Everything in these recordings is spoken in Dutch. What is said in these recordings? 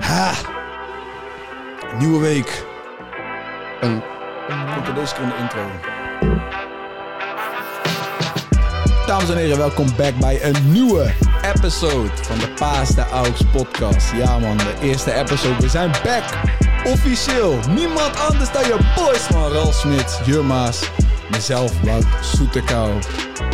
Ha! Nieuwe week. En komt er deze keer de intro. Dames en heren, welkom back bij een nieuwe episode van de Paas de Aux podcast. Ja man, de eerste episode. We zijn back. Officieel. Niemand anders dan je boys man. Ralf Smit, mezelf, Wout Soetekou.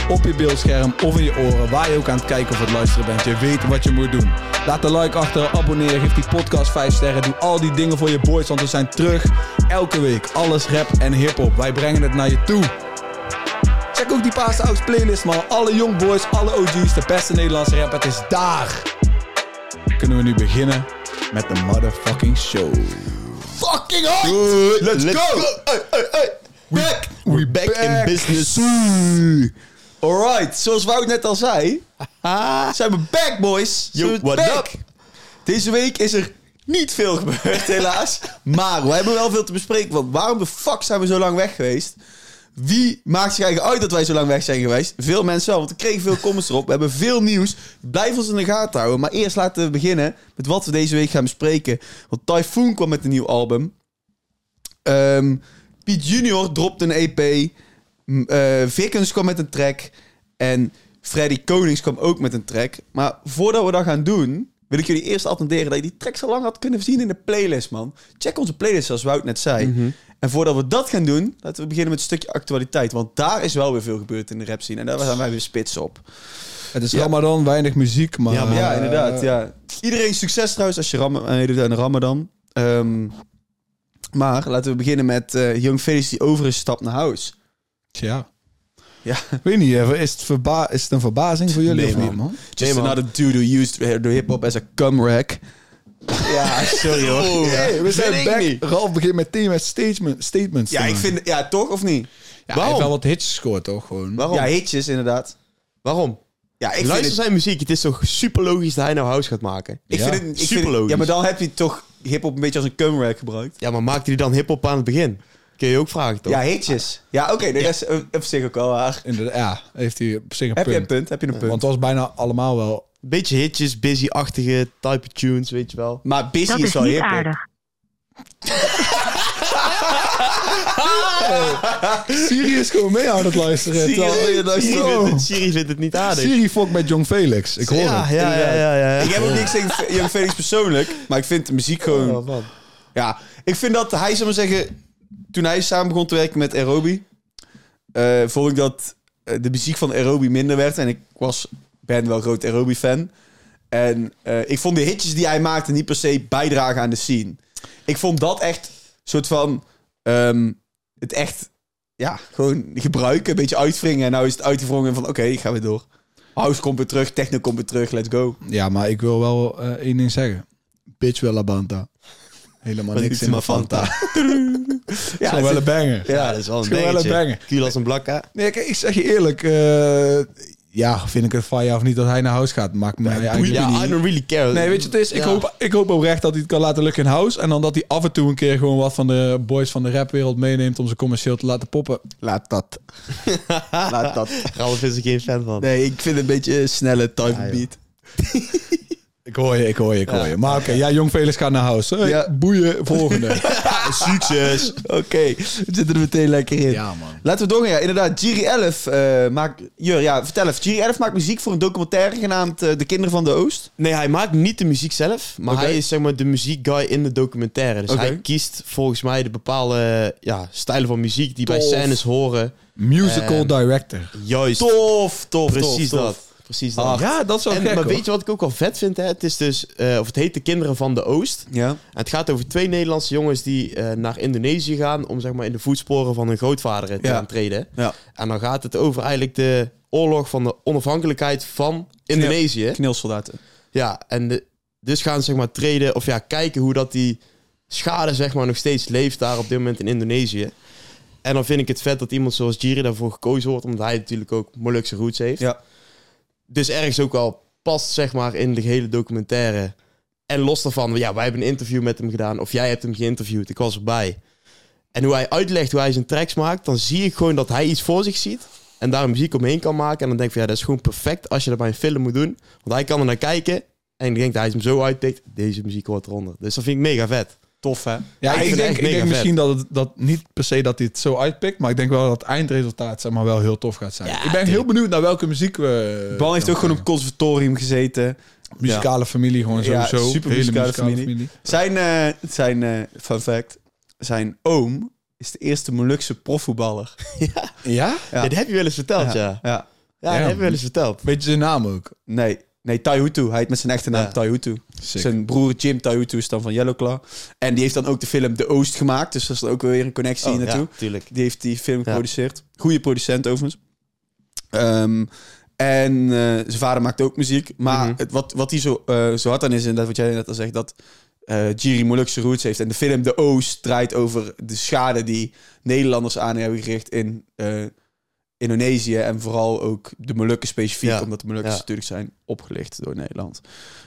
Op je beeldscherm of in je oren, waar je ook aan het kijken of het luisteren bent. Je weet wat je moet doen. Laat een like achter, abonneer, geef die podcast 5 sterren. Doe al die dingen voor je boys, want we zijn terug. Elke week, alles rap en hip-hop. Wij brengen het naar je toe. Check ook die Paas Aux playlist, man. Alle young boys, alle OG's, de beste Nederlandse rap. Het is daar. Kunnen we nu beginnen met de motherfucking show. Fucking hard! Let's, go! Hey, hey, hey. Back! We back, in business. Alright, zoals Wout net al zei, zijn we back, boys. Yo, what back. up? Deze week is er niet veel gebeurd, helaas. maar we hebben wel veel te bespreken. Want waarom de fuck zijn we zo lang weg geweest? Wie maakt zich eigenlijk uit dat wij zo lang weg zijn geweest? Veel mensen wel, want we kregen veel comments erop. We hebben veel nieuws. Blijf ons in de gaten houden. Maar eerst laten we beginnen met wat we deze week gaan bespreken. Want Typhoon kwam met een nieuw album. Ehm Piet Junior dropte een EP. Eh Vickens kwam met een track. En Freddy Konings kwam ook met een track. Maar voordat we dat gaan doen, wil ik jullie eerst attenderen dat je die tracks al lang had kunnen zien in de playlist, man. Check onze playlist, zoals Wout net zei. En voordat we dat gaan doen, laten we beginnen met een stukje actualiteit. Want daar is wel weer veel gebeurd in de rap scene. En daar zijn wij weer spits op. Het is Ja. Ramadan, weinig muziek, maar... Ja, maar ja, inderdaad. Ja. Iedereen succes trouwens als je ram meedoet aan de Ramadan. Ehm, maar laten we beginnen met eh Young Felix die over is gestapt naar house. Tja. Ja. Ik weet niet, eh, is het, verba is het een verbazing voor jullie Nee, of niet, man. man? Just man. another dude who used the hip-hop as a cum rack. Ja, sorry hoor. Oh, Hey, we zijn Weet ik back. niet. Ralf begint meteen met statement, statements. Ja, ik maken. vind... Ja, toch of niet? Ja, hij heeft Waarom? wel wat hits gescoord, toch? Gewoon. Waarom? Ja, hitjes inderdaad. Waarom? Ja, ik Luister vind het... zijn muziek. Het is toch super logisch dat hij nou house gaat maken? Ik Ja, vind het, ik vind super het- logisch. Ja, maar dan heb je toch hip-hop een beetje als een cum rack gebruikt. Ja, maar maakte hij dan hip-hop aan het begin? Kun je ook vragen, toch? Ja, hitjes. Ja, oké, de rest op zich ook wel waar. Inderdaad, ja, heeft hij op zich een Heb je een punt. punt? Heb je een punt? Want het was bijna allemaal wel... Beetje hitjes, busy-achtige type tunes, weet je wel. maar Busy Dat is is wel hip aardig. Siri is gewoon mee aan het luisteren. Siri terwijl- is mee aan het luisteren. Siri Wow. vindt, het, Siri vindt het niet aardig. Siri fokt met John Felix. Ik hoor ja, het. ja, ja, ja, ja. Ik heb ook niks tegen Young Felix persoonlijk, maar ik vind de muziek gewoon... Oh, man. Ja, ik vind dat hij, zou maar zeggen, toen hij samen begon te werken met Aerobi, eh vond ik dat eh, de muziek van Aerobi minder werd. En ik was, ben wel groot Aerobi-fan. En eh, ik vond de hitjes die hij maakte niet per se bijdragen aan de scene. Ik vond dat echt soort van ehm, het echt, ja, gewoon gebruiken, een beetje uitwringen. En nou is het uitgevrongen van, oké, ik ga weer door. House komt weer terug, techno komt weer terug, let's go. Ja, maar ik wil wel eh, één ding zeggen. Bitch banta. Helemaal niks is in mijn Fanta. Ja, Ja, wel een banger. Ja, dat is wel een is wel een banger. Kiel als een blakka. Nee, kijk, ik zeg je eerlijk. eh, ja, vind ik het van ja of niet dat hij naar huis gaat. Maakt mij eigenlijk Ja, niet. I don't really care. Nee, weet je, het is, ik, Ja. hoop, ik hoop oprecht dat hij het kan laten lukken in house. En dan dat hij af en toe een keer gewoon wat van de boys van de rapwereld meeneemt om ze commercieel te laten poppen. laat dat. laat dat. Ralf is er geen fan van. Nee, ik vind het een beetje een snelle type Ja, beat. Ik hoor je, ik hoor je, ik hoor je. Maar oké, ja, Jong Felix gaat naar huis. Hey, Ja. Boeien, volgende. Succes! Oké, we zitten er meteen lekker in. ja, man. Laten we doorgaan. Ja, inderdaad, Giri 11 eh, maakt... Jur, ja, vertel even. Giri 11 maakt muziek voor een documentaire genaamd eh, De Kinderen van de Oost. Nee, hij maakt niet de muziek zelf, maar hij is zeg maar de muziekguy in de documentaire. Dus hij kiest volgens mij de bepaalde ja, stijlen van muziek die bij scènes horen. Musical Ehm, director. Juist. Tof, tof, Precies tof, dat. Precies dat. Ach. Ja, dat is wel En, gek, maar hoor. weet je wat ik ook wel vet vind? Hè? Het is dus, eh, of het heet De Kinderen van de Oost. Ja. En het gaat over twee Nederlandse jongens die eh, naar Indonesië gaan om zeg maar in de voetsporen van hun grootvader te Ja. gaan treden. Ja. En dan gaat het over eigenlijk de oorlog van de onafhankelijkheid van Indonesië. Knilsoldaten. Ja, en de, dus gaan ze zeg maar treden of ja, kijken hoe dat die schade zeg maar nog steeds leeft daar op dit moment in Indonesië. En dan vind ik het vet dat iemand zoals Jiri daarvoor gekozen wordt, omdat hij natuurlijk ook Molukse roots heeft. Ja. Dus ergens ook wel past zeg maar in de hele documentaire. En los daarvan, ja, wij hebben een interview met hem gedaan, of jij hebt hem geïnterviewd, ik was erbij. En hoe hij uitlegt hoe hij zijn tracks maakt, dan zie ik gewoon dat hij iets voor zich ziet. En daar muziek omheen kan maken. En dan denk ik van ja, dat is gewoon perfect als je dat bij een film moet doen. Want hij kan er naar kijken En ik denk dat hij hem zo uitpikt. Deze muziek hoort eronder. Dus dat vind ik mega vet. Tof, hè? Ja, ik denk, ik denk misschien dat het dat niet per se dat hij het zo uitpikt, maar ik denk wel dat het eindresultaat zeg maar wel heel tof gaat zijn. Ja, ik ben heel benieuwd naar welke muziek we. Bal heeft ook gewoon op conservatorium gezeten. muzikale familie gewoon sowieso. super Hele muzikale familie. Zijn, eh, zijn eh, fun fact, zijn oom is de eerste Molukse profvoetballer. Ja? Ja. Ja. dat heb je wel eens verteld, ja. Ja, ja. dat Ja. heb je wel eens verteld. Weet je zijn naam ook? Nee, nee, Taihutu. Hij heet met zijn echte naam Ja. Taihutu. Zijn broer Jim Taihutu is dan van Yellowclaw. En die heeft dan ook de film De Oost gemaakt. Dus dat is ook weer een connectie Oh, naartoe. ja, tuurlijk. Die heeft die film geproduceerd. Goede producent overigens. Ehm, en eh, zijn vader maakt ook muziek. Maar Mhm. het, wat, wat hij zo, eh, zo hard aan is, en dat wat jij net al zegt, dat eh Jiri Molukse roots heeft. En de film De Oost draait over de schade die Nederlanders aan hebben gericht in Indonesië. En vooral ook de Molukken specifiek, Ja. omdat de Molukken Ja. natuurlijk zijn opgelicht door Nederland.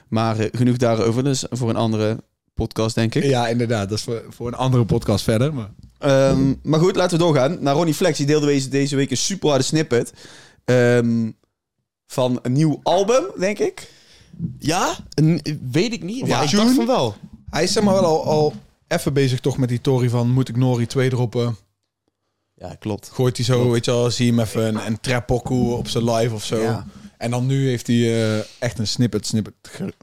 Maar eh, genoeg daarover, dus voor een andere podcast, denk ik. Ja, inderdaad. Dat is voor, voor een andere podcast verder. Maar... Ehm, maar goed, laten we doorgaan. Naar Ronnie Flex. Die deelde deze, deze week een super harde snippet. ehm, van een nieuw album, denk ik. Ja? Een- weet ik niet. Of Ja, ik dacht van wel. Hij is zeg maar wel al, al even bezig toch met die Tory van moet ik Nori 2 droppen. Ja, klopt. Gooit hij zo, weet je wel, zie je hem even een, een op zijn live of zo. Ja. En dan nu heeft hij eh, echt een snippet, snippet ge-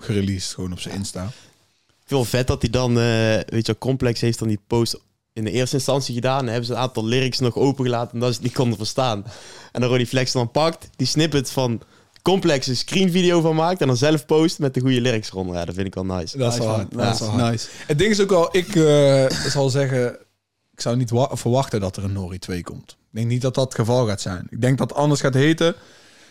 gereleased gewoon op zijn Insta. Ik vind wel vet dat hij dan, eh, weet je, wel, Complex heeft dan die post in de eerste instantie gedaan. En hebben ze een aantal lyrics nog opengelaten omdat ze het niet konden verstaan. En dan Ronnie Flex dan pakt, die snippet van Complex een screenvideo van maakt en dan zelf post met de goede lyrics eronder. Ja, dat vind ik wel nice. Dat is wel Nice, hard. man. Dat is wel hard. Nice. Het ding is ook wel, ik eh, zal zeggen, ik zou niet wa- verwachten dat er een Nori 2 komt. Ik denk niet dat dat het geval gaat zijn. Ik denk dat het anders gaat heten.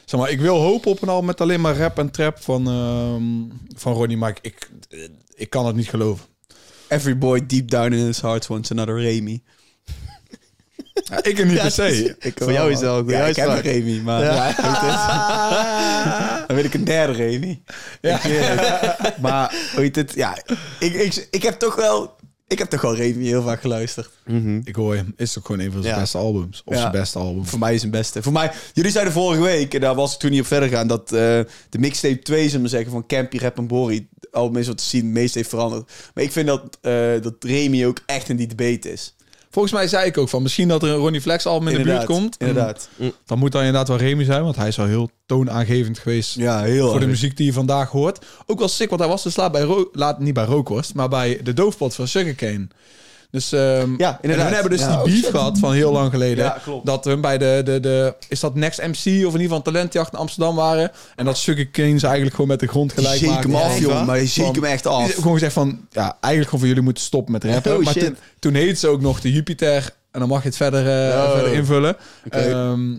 Zeg maar, ik wil hopen op een album met alleen maar rap en trap van, ehm, van Ronnie, maar ik, ik, ik kan het niet geloven. Every boy deep down in his heart wants another Remy. Ja, ik er niet per se. Ik Voor jou is het wel een goede Ja, ik heb een. Remy, maar Ja. ja. dan wil ik een derde Remy. Ja. Maar, hoe heet het? Ja, ik, ik, ik heb toch wel... Ik heb toch wel Remy heel vaak geluisterd. Mhm. Ik hoor hem. Is ook gewoon een van zijn Ja. beste albums. Of Ja. zijn beste album. Voor mij is het beste. Voor mij, jullie zeiden vorige week, en daar was ik toen niet op verder gaan, dat eh, de mixtape 2, zullen we maar zeggen, van Campy, Rap en Bori, het album is wat te zien, het meest heeft veranderd. Maar ik vind dat, eh, dat Remy ook echt in die debate is. Volgens mij zei ik ook van misschien dat er een Ronnie Flex album in de buurt komt. Inderdaad. Dan moet dan inderdaad wel Remy zijn, want hij is wel heel toonaangevend geweest Ja, heel voor de muziek die je vandaag hoort. Ook wel sick, want hij was dus laat bij Ro laat niet bij Rookworst, maar bij de doofpot van Sugarcane. Dus ehm Ja, inderdaad. En hun hebben dus Ja, die beef shit. gehad van heel lang geleden. Ja, klopt. Dat hun bij de, de, de, is dat Next MC of in ieder geval Talentjacht in Amsterdam waren. En dat Sugarcane ze eigenlijk gewoon met de grond gelijk maakte. hem af, waar? Maar je Van- hem echt af. gewoon gezegd van, ja, eigenlijk gewoon voor jullie moeten stoppen met rappen. Oh, maar toen, toen heet ze ook nog de Jupiter. En dan mag je het verder, eh, Oh. verder invullen. Ehm,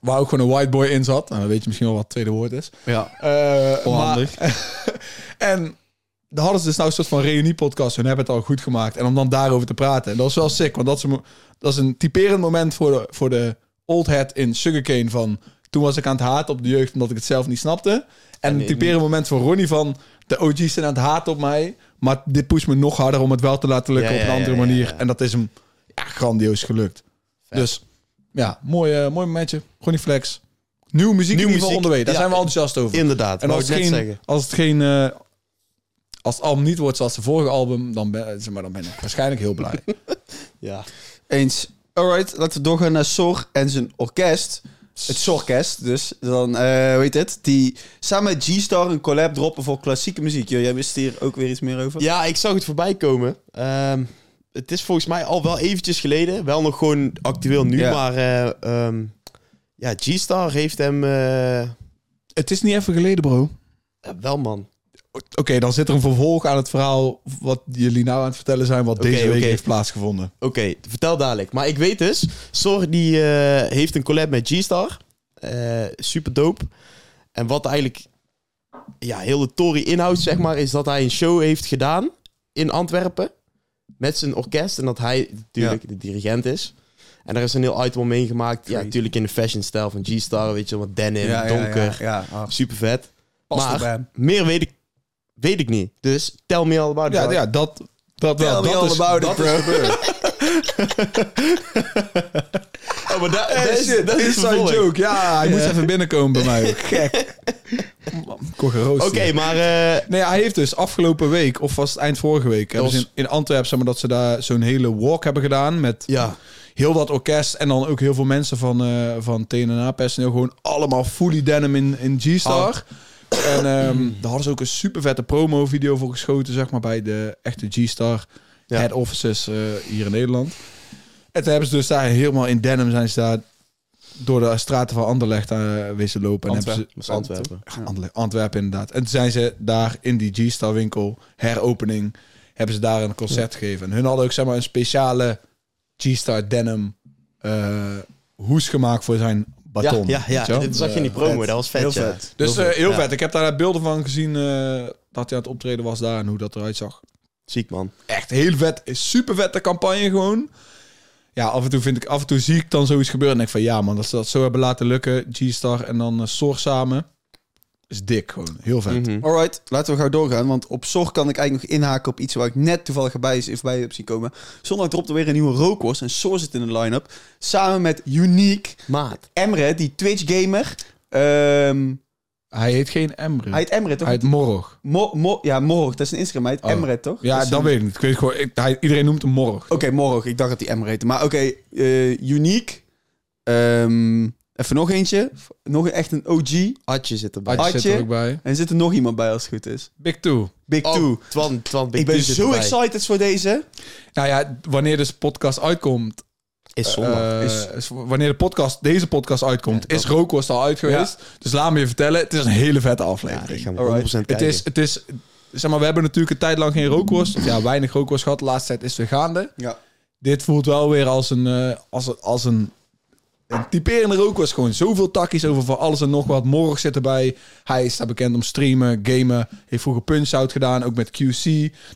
waar ook gewoon een white boy in zat. Nou, dan weet je misschien wel wat het tweede woord is. Ja. Eh, Onhandig. maar- en daar hadden ze dus nou een soort van reunie-podcast. Hun hebben het al goed gemaakt. En om dan daarover te praten. En dat is wel sick. Want dat is een, dat is een typerend moment voor de, voor de old head in Sugarcane. Van toen was ik aan het haten op de jeugd omdat ik het zelf niet snapte. En een nee, typerend moment voor Ronnie van... De OG's zijn aan het haten op mij. Maar dit pusht me nog harder om het wel te laten lukken Ja, op een andere ja, ja, manier. En dat is hem ja, grandioos gelukt. Vet. Dus ja, mooi, eh, mooi momentje. Ronnie Flex. Nieuwe muziek Nieuwe in ieder geval onderweg. Daar zijn we enthousiast over. Inderdaad, En als het, geen, zeggen. als het geen... als het album niet wordt zoals de vorige album, dan ben, zeg maar, dan ben ik waarschijnlijk heel blij. Ja. Eens. Alright, laten we doorgaan naar Sor en zijn orkest. Het Sorkest, dus. Dan, eh hoe heet het? Die samen met G-Star een collab droppen voor klassieke muziek. Jij wist hier ook weer iets meer over? Ja, ik zag het voorbij komen. Ehm, het is volgens mij al wel eventjes geleden. Wel nog gewoon actueel nu. Ja. Maar eh, ehm, ja, G-Star heeft hem... eh, het is niet even geleden, bro. ja, wel, man. Oké, dan zit er een vervolg aan het verhaal wat jullie nou aan het vertellen zijn, wat deze week heeft plaatsgevonden. Oké, vertel dadelijk. Maar ik weet dus, Sor die eh, heeft een collab met G-Star. Eh, super dope. En wat eigenlijk ja, heel de Tory inhoudt, zeg maar, is dat hij een show heeft gedaan in Antwerpen met zijn orkest. En dat hij natuurlijk de dirigent is. En daar is een heel item omheen gemaakt. Ja, natuurlijk in de fashion stijl van G-Star, weet je, wat denim, ja, donker, Ja, ja, super vet. past Maar-. Meer weet ik, weet ik niet. Dus tell me all about it. Ja, bro. ja dat, dat, Tell wel, me dat all is, about it, dat bro. gebeurd. Oh, maar da- dat is, shit, dat is vervolg. joke. Ja, hij moest even binnenkomen bij mij. Gek. Oké, maar... eh, Nee, hij heeft dus afgelopen week, of was het eind vorige week, hebben ze was- in, in Antwerpen, zeg maar, dat ze daar zo'n hele walk hebben gedaan met ja, heel dat orkest en dan ook heel veel mensen van, eh van TNA-personeel. Gewoon allemaal fully denim in, in G-Star. En ehm, daar hadden ze ook een super vette promo-video voor geschoten, zeg maar, bij de echte G-Star Ja. head offices eh, hier in Nederland. En toen hebben ze dus daar helemaal in denim zijn ze daar door de straten van Anderlecht uh, wezen lopen. En hebben ze, Antwerpen. Antwerpen inderdaad. En toen zijn ze daar in die G-Star winkel, heropening, hebben ze daar een concert gegeven. En hun hadden ook zeg maar een speciale G-Star denim eh, hoes gemaakt voor zijn baton. Ja, ja, ja. dit zag je in die Eh, promo. vet. Dat was vet, Heel ja. vet. Dus eh, heel Ja. vet. Ik heb daar beelden van gezien eh, dat hij aan het optreden was daar en hoe dat eruit zag. Ziek, man. Echt heel vet. Is super vette campagne gewoon. Ja, af en toe vind ik, af en toe zie ik dan zoiets gebeuren en denk van ja man, dat ze dat zo hebben laten lukken, G-Star en dan uh, Source samen, is dik gewoon. Heel vet. Mhm. Alright, laten we gauw doorgaan. Want op zorg kan ik eigenlijk nog inhaken op iets waar ik net toevallig bij, is, bij heb zien komen. Zondag dropt er weer een nieuwe rookworst. En Soor zit in de line-up. Samen met Unique, Maat. Emre, die Twitch-gamer. Ehm, Hij heet geen Emre. hij heet Emre, toch? Hij heet Morg. Mo, Mo- ja, Morg, dat is een Instagram. Hij heet Oh. Emre, toch? Ja, Dat dat, weet ik niet. Ik weet gewoon, ik- hij, iedereen noemt hem Morg. Oké, Morg. Ik dacht dat hij Emre heette. Maar oké, eh, Unique. Ehm, even nog eentje. Nog echt een OG. Adje zit erbij. Adje zit er ook bij. En er zit er nog iemand bij als het goed is. Big Two. Big Oh, Two. Twan, Twan Big Ik ben zo erbij. excited voor deze. Nou ja, wanneer deze podcast uitkomt, Is zondag. eh, Is- is- wanneer de podcast, deze podcast uitkomt, Ja, is Rookworst al uit geweest. Dus laat me je vertellen, het is een hele vette ja, aflevering. ik ga hem Alright. 100% Het kijken. is, het is, zeg maar, we hebben natuurlijk een tijd lang geen rookworst. Of ja, weinig rookworst gehad. De laatste tijd is het weer gaande. Ja. Dit voelt wel weer als een, eh, als, een- als een, een typerende rookworst. Gewoon zoveel takjes over van alles en nog wat. Morgen zit erbij. Hij is daar bekend om streamen, gamen. Heeft vroeger Punch-Out gedaan, ook met QC.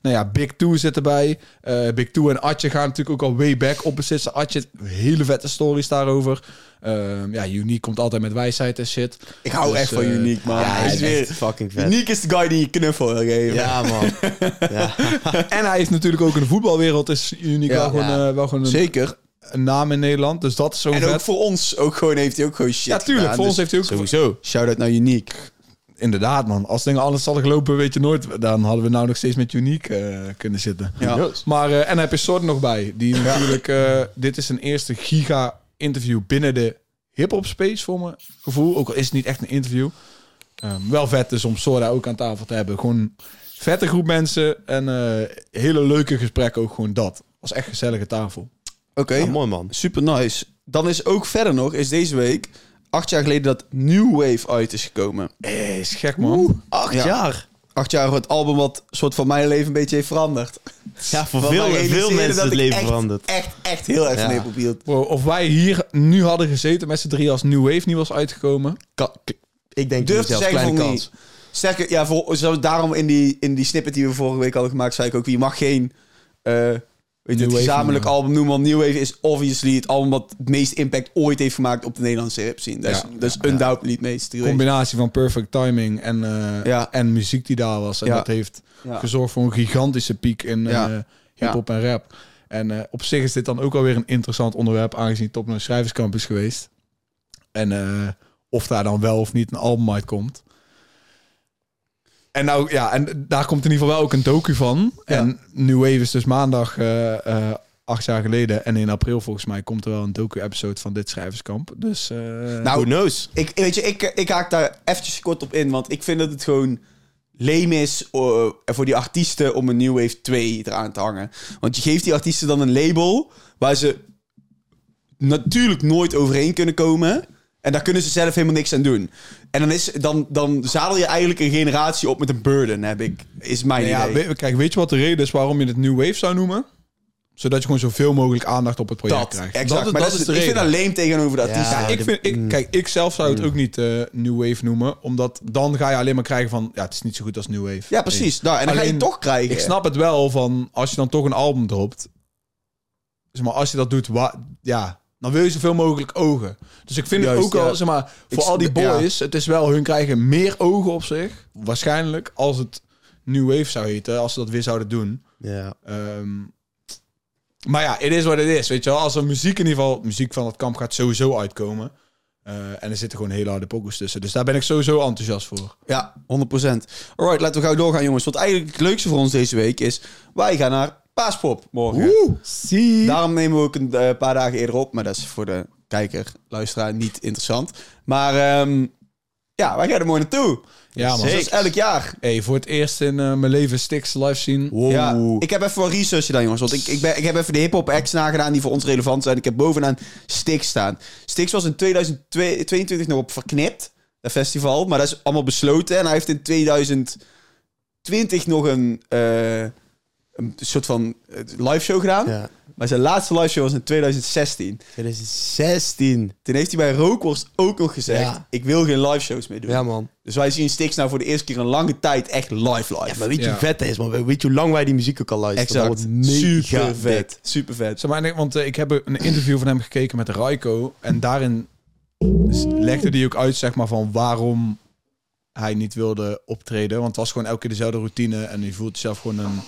Nou ja, Big Two zit erbij. Eh, Big Two en Atje gaan natuurlijk ook al way back op bezitten. Atje, hele vette stories daarover. Ehm, ja, Unique komt altijd met wijsheid en shit. Ik hou Dus, echt van eh, Unique, man. ja, hij is is weer... fucking vet. Unique is de guy die je knuffel wil geven. Ja, man. ja. En hij heeft natuurlijk ook in de voetbalwereld is Unique Ja. wel gewoon, eh, wel gewoon een, Zeker. Een naam in Nederland. Dus dat is zo En vet. ook voor ons ook gewoon, heeft hij ook gewoon shit ja, tuurlijk. gedaan. Voor ons Dus heeft hij ook... Sowieso. Shout-out naar Unique. Inderdaad, man. Als dingen anders hadden gelopen, weet je nooit. Dan hadden we nou nog steeds met Unique eh, kunnen zitten. Ja. Maar, eh, en dan heb je Sort nog bij. Die natuurlijk... eh, dit is een eerste giga-interview binnen de hip-hop space, voor mijn gevoel. Ook al is het niet echt een interview. Ehm, wel vet dus om Sora ook aan tafel te hebben. Gewoon vette groep mensen. En eh, hele leuke gesprekken ook gewoon dat. Was echt een gezellige tafel. Oké, Ja, mooi, man. super nice. Dan is ook verder nog, is deze week, acht jaar geleden dat New Wave uit is gekomen. Eh, is gek, man. Acht Ja. jaar. Acht jaar het album wat soort van mijn leven een beetje heeft veranderd. Ja, voor veel, veel mensen dat het ik leven echt, veranderd. Echt, echt heel erg Ja. van hip-hop hield. Bro, of wij hier nu hadden gezeten met z'n drie als New Wave niet was uitgekomen. Ka- k- ik denk Durf te zeggen kleine van kans. niet. Sterker, ja, voor, daarom in die, in die snippet die we vorige week hadden gemaakt, zei ik ook, je mag geen eh weet je, het gezamenlijk album noemen. Want New Wave is obviously het album wat het meest impact ooit heeft gemaakt op de Nederlandse rap scene. Dat is, Ja, dat is ja, undoubtedly het meest. combinatie van perfect timing en, Ja. en muziek die daar was. En dat heeft gezorgd voor een gigantische piek in Ja. hip-hop en rap. En eh, op zich is dit dan ook alweer een interessant onderwerp, aangezien Top naar Schrijverskamp is geweest. En of daar dan wel of niet een album uitkomt. En nou ja, en daar komt in ieder geval wel ook een docu van. Ja. En New Wave is dus maandag eh, eh, acht jaar geleden. En in april volgens mij komt er wel een docu-episode van dit schrijverskamp. Dus eh, Nou, Who knows? Ik, weet je, ik, ik haak daar eventjes kort op in, want ik vind dat het gewoon leem is eh, voor die artiesten om een New Wave 2 eraan te hangen. Want je geeft die artiesten dan een label waar ze natuurlijk nooit overheen kunnen komen. En daar kunnen ze zelf helemaal niks aan doen. En dan, is, dan, dan zadel je eigenlijk een generatie op met een burden, heb ik, is mijn ja, idee. we- kijk, weet je wat de reden is waarom je het New Wave zou noemen? Zodat je gewoon zoveel mogelijk aandacht op het project dat, krijgt. exact. Dat, maar dat dat is is, de ik vind reden. leem tegenover de Ja. artiesten. Ja, ik vind, ik, mm. kijk, ik zelf zou het ook niet eh, New Wave noemen. Omdat dan ga je alleen maar krijgen van... Ja, het is niet zo goed als New Wave. Ja, precies. Nou, en dan ga je Alleen, het toch krijgen. Ik snap het wel van... Als je dan toch een album dropt... Zeg maar, als je dat doet... wa- ja, dan wil je zoveel mogelijk ogen. Dus ik vind Juist, het ook wel... ja. Zeg maar, voor Ik al die ja. boys... Het is wel... Hun krijgen meer ogen op zich. Waarschijnlijk. Als het New Wave zou heten. Als ze dat weer zouden doen. Ja. Ehm, Maar ja, het is wat het is. Weet je wel, als er muziek in ieder geval, muziek van het kamp gaat sowieso uitkomen. Eh, en er zitten gewoon hele harde pokus tussen. Dus daar ben ik sowieso enthousiast voor. Ja, 100%. Alright, laten we gauw doorgaan, jongens. Wat eigenlijk het leukste voor ons deze week is... wij gaan naar Paaspop morgen. zie. Daarom nemen we ook een eh, paar dagen eerder op. Maar dat is voor de kijker, luisteraar niet interessant. Maar ehm, ja, wij gaan er mooi naartoe. Ja, man. Zoals elk jaar. Hey, voor het eerst in eh, mijn leven Stix live zien. Ja, ik heb even wat research gedaan, jongens. Want ik, ik, ben, ik heb even de hip-hop acts nagedaan die voor ons relevant zijn. Ik heb bovenaan Stix staan. Stix was in 2022 nog op Verknipt, dat festival. Maar dat is allemaal besloten. En hij heeft in 2020 nog een, eh, een soort van eh, live show gedaan. Ja. Maar zijn laatste live show was in 2016. 2016. Toen heeft hij bij Rookworst ook nog gezegd: Ja. Ik wil geen live shows meer doen. Ja, man. Dus wij zien Stix nou voor de eerste keer een lange tijd echt live live. Ja, maar weet je Ja. hoe vet dat is, man? Weet je hoe lang wij die muziek ook al luisteren? exact. Super vet. vet. Super vet. Zeg maar, want eh, ik heb een interview van hem gekeken met Raiko. En daarin legde hij ook uit, zeg maar, van waarom hij niet wilde optreden. Want het was gewoon elke keer dezelfde routine. En hij voelt zichzelf gewoon een,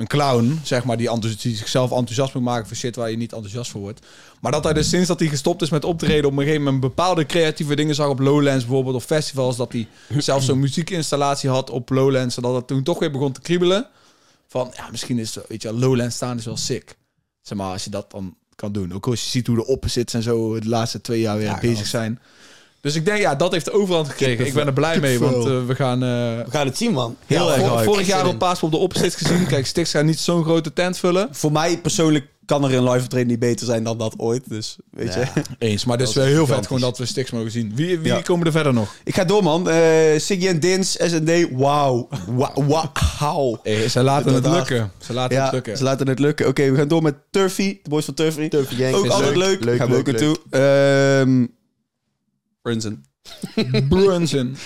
een clown, zeg maar, die, die zichzelf enthousiast moet maken voor shit waar je niet enthousiast voor wordt. Maar dat hij dus sinds dat hij gestopt is met optreden, op een gegeven moment bepaalde creatieve dingen zag op Lowlands bijvoorbeeld, of festivals, dat hij zelfs zo'n muziekinstallatie had op Lowlands, zodat het toen toch weer begon te kriebelen. Van, ja, misschien is, weet je, Lowlands staan is wel sick. Zeg maar, als je dat dan kan doen. Ook als je ziet hoe de opposites en zo de laatste twee jaar weer Ja, bezig zijn. Dus ik denk, ja, dat heeft de overhand gekregen. Ik ben er blij mee, want eh, we gaan... eh, We gaan het zien, man. Heel ja, erg vor- vorig jaar op. Paas op de opposites gezien. Kijk, Stix gaat niet zo'n grote tent vullen. Voor mij persoonlijk kan er een live optreden niet beter zijn dan dat ooit. Dus weet Ja. je. Eens, maar het is Dat wel is heel vet gewoon dat we Stix mogen zien. Wie, wie Ja. komen er verder nog? Ik ga door, man. Eh Siggy en Dins, SND, wauw. Wauw. Hey, ze laten het lukken. Ze laten Ja, het lukken. ze laten het lukken. Oké, we gaan door met Turfy, de boys van Turfy. Turfy Gang Ook altijd leuk. leuk. Gaan we ook leuk, naartoe. Ehm Brunson. Brunson.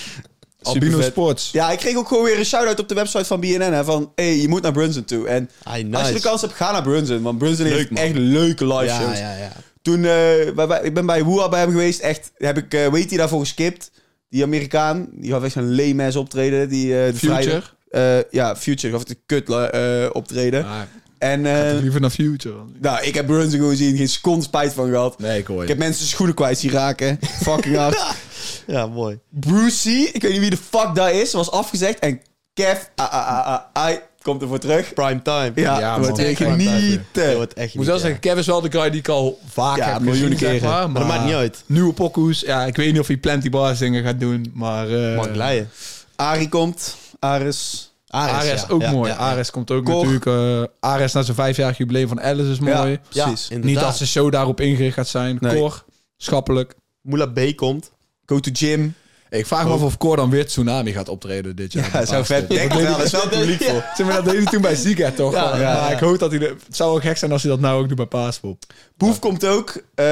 Albino vet. Sports. Ja, ik kreeg ook gewoon weer een shout-out op de website van BNN. Hè, van, hey, je moet naar Brunson toe. En Ah, nice. als je de kans hebt, ga naar Brunson. Want Brunson Leuk, heeft man. echt leuke live ja, shows. ja, ja. Toen, eh, bij- bij- ik ben bij Woeha bij hem geweest. Echt, heb ik, eh weet hij daarvoor geskipt. Die Amerikaan, die gaf echt een leemes optreden. Die, eh, de Future. vrijdag- eh, ja, Future gaf het een kut eh, optreden. Ah, En eh, toch liever naar Future. nou, ik heb Brunson gewoon gezien. Geen seconde spijt van gehad. Nee, ik hoor Ik je. heb mensen schoenen kwijt zien raken. Fucking hard. Ja, mooi. Brucey, ik weet niet wie de fuck dat is, was afgezegd. En Kev, ah, ah, ah, ah, ai, komt er voor terug. Prime time. Ja, Ja, wordt Echt echt Ik moet wel zeggen, Kev is wel de guy die ik al vaak Ja, heb miljoenen gezien, zeg keren. maar. Maar dat maakt niet uit. Nieuwe pokoes. Ja, ik weet niet of hij Plenty Bars dingen gaat doen, maar... eh Mag. Arie komt, Aris. Ares ook mooi. Ares komt ook Cor. natuurlijk. eh Ares na zijn vijfjarig jubileum van Alice is mooi. Ja, Precies. Niet dat zijn show daarop ingericht gaat zijn. Nee. Cor, schappelijk. Moela B komt. Go to gym. Ik vraag me af of Cor dan weer Tsunami gaat optreden dit jaar. Ja, zou vet. Denk wel, er is wel publiek voor. Maar, dat deed hij toen bij Zika toch? Ja, maar ik hoop dat hij... de- Het zou wel gek zijn als hij dat nou ook doet bij Paaspop. Boef komt ook, eh